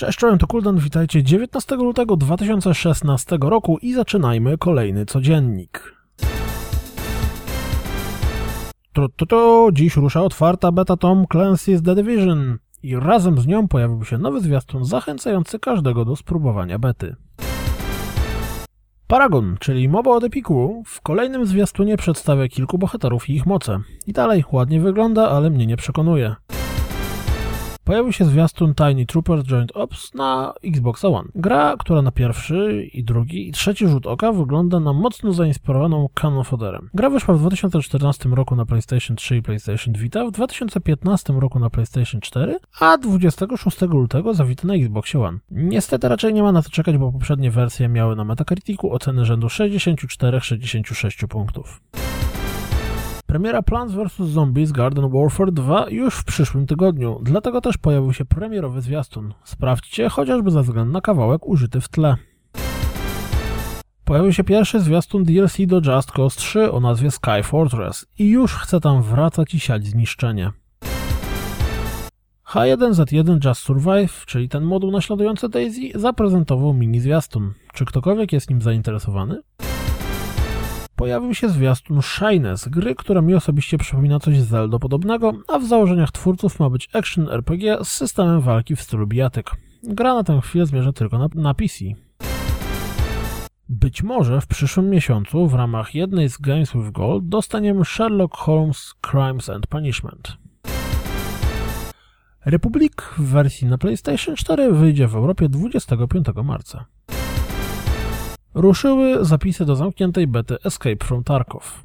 Cześć, czołem, to Kuldan, witajcie 19 lutego 2016 roku i zaczynajmy kolejny codziennik. To, dziś rusza otwarta beta Tom Clancy's The Division i razem z nią pojawił się nowy zwiastun zachęcający każdego do spróbowania bety. Paragon, czyli MOBA od Epiku, w kolejnym zwiastunie przedstawia kilku bohaterów i ich moce. I dalej ładnie wygląda, ale mnie nie przekonuje. Pojawił się zwiastun Tiny Troopers Joint Ops na Xbox One. Gra, która na pierwszy i drugi i trzeci rzut oka wygląda na mocno zainspirowaną Cannon Foderem. Gra wyszła w 2014 roku na PlayStation 3 i PlayStation Vita, w 2015 roku na PlayStation 4, a 26 lutego zawita na Xbox One. Niestety raczej nie ma na to czekać, bo poprzednie wersje miały na Metacriticu oceny rzędu 64-66 punktów. Premiera Plants vs. Zombies Garden Warfare 2 już w przyszłym tygodniu, dlatego też pojawił się premierowy zwiastun. Sprawdźcie, chociażby ze względu na kawałek użyty w tle. Pojawił się pierwszy zwiastun DLC do Just Cause 3 o nazwie Sky Fortress i już chce tam wracać i siać zniszczenie. H1Z1 Just Survive, czyli ten moduł naśladujący Daisy, zaprezentował mini zwiastun. Czy ktokolwiek jest nim zainteresowany? Pojawił się zwiastun Shines, gry, która mi osobiście przypomina coś z Zelda podobnego, a w założeniach twórców ma być action RPG z systemem walki w stylu bijatyk. Gra na tę chwilę zmierza tylko na, na PC. Być może w przyszłym miesiącu w ramach jednej z Games with Gold dostaniemy Sherlock Holmes Crimes and Punishment. Republic w wersji na PlayStation 4 wyjdzie w Europie 25 marca. Ruszyły zapisy do zamkniętej bety Escape from Tarkov.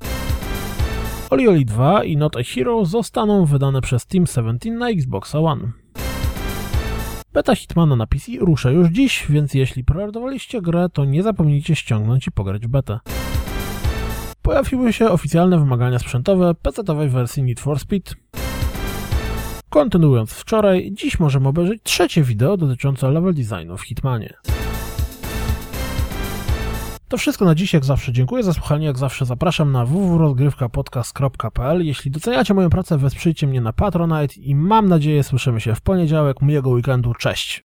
Oli Oli 2 i Not a Hero zostaną wydane przez Team 17 na Xbox One. Beta Hitmana na PC rusza już dziś, więc jeśli preordowaliście grę, to nie zapomnijcie ściągnąć i pograć betę. Pojawiły się oficjalne wymagania sprzętowe PC-owej wersji Need for Speed. Kontynuując wczoraj, dziś możemy obejrzeć trzecie wideo dotyczące level designu w Hitmanie. To wszystko na dziś, jak zawsze. Dziękuję za słuchanie, jak zawsze zapraszam na www.rozgrywkapodcast.pl Jeśli doceniacie moją pracę, wesprzyjcie mnie na Patronite i mam nadzieję słyszymy się w poniedziałek, miłego weekendu, cześć!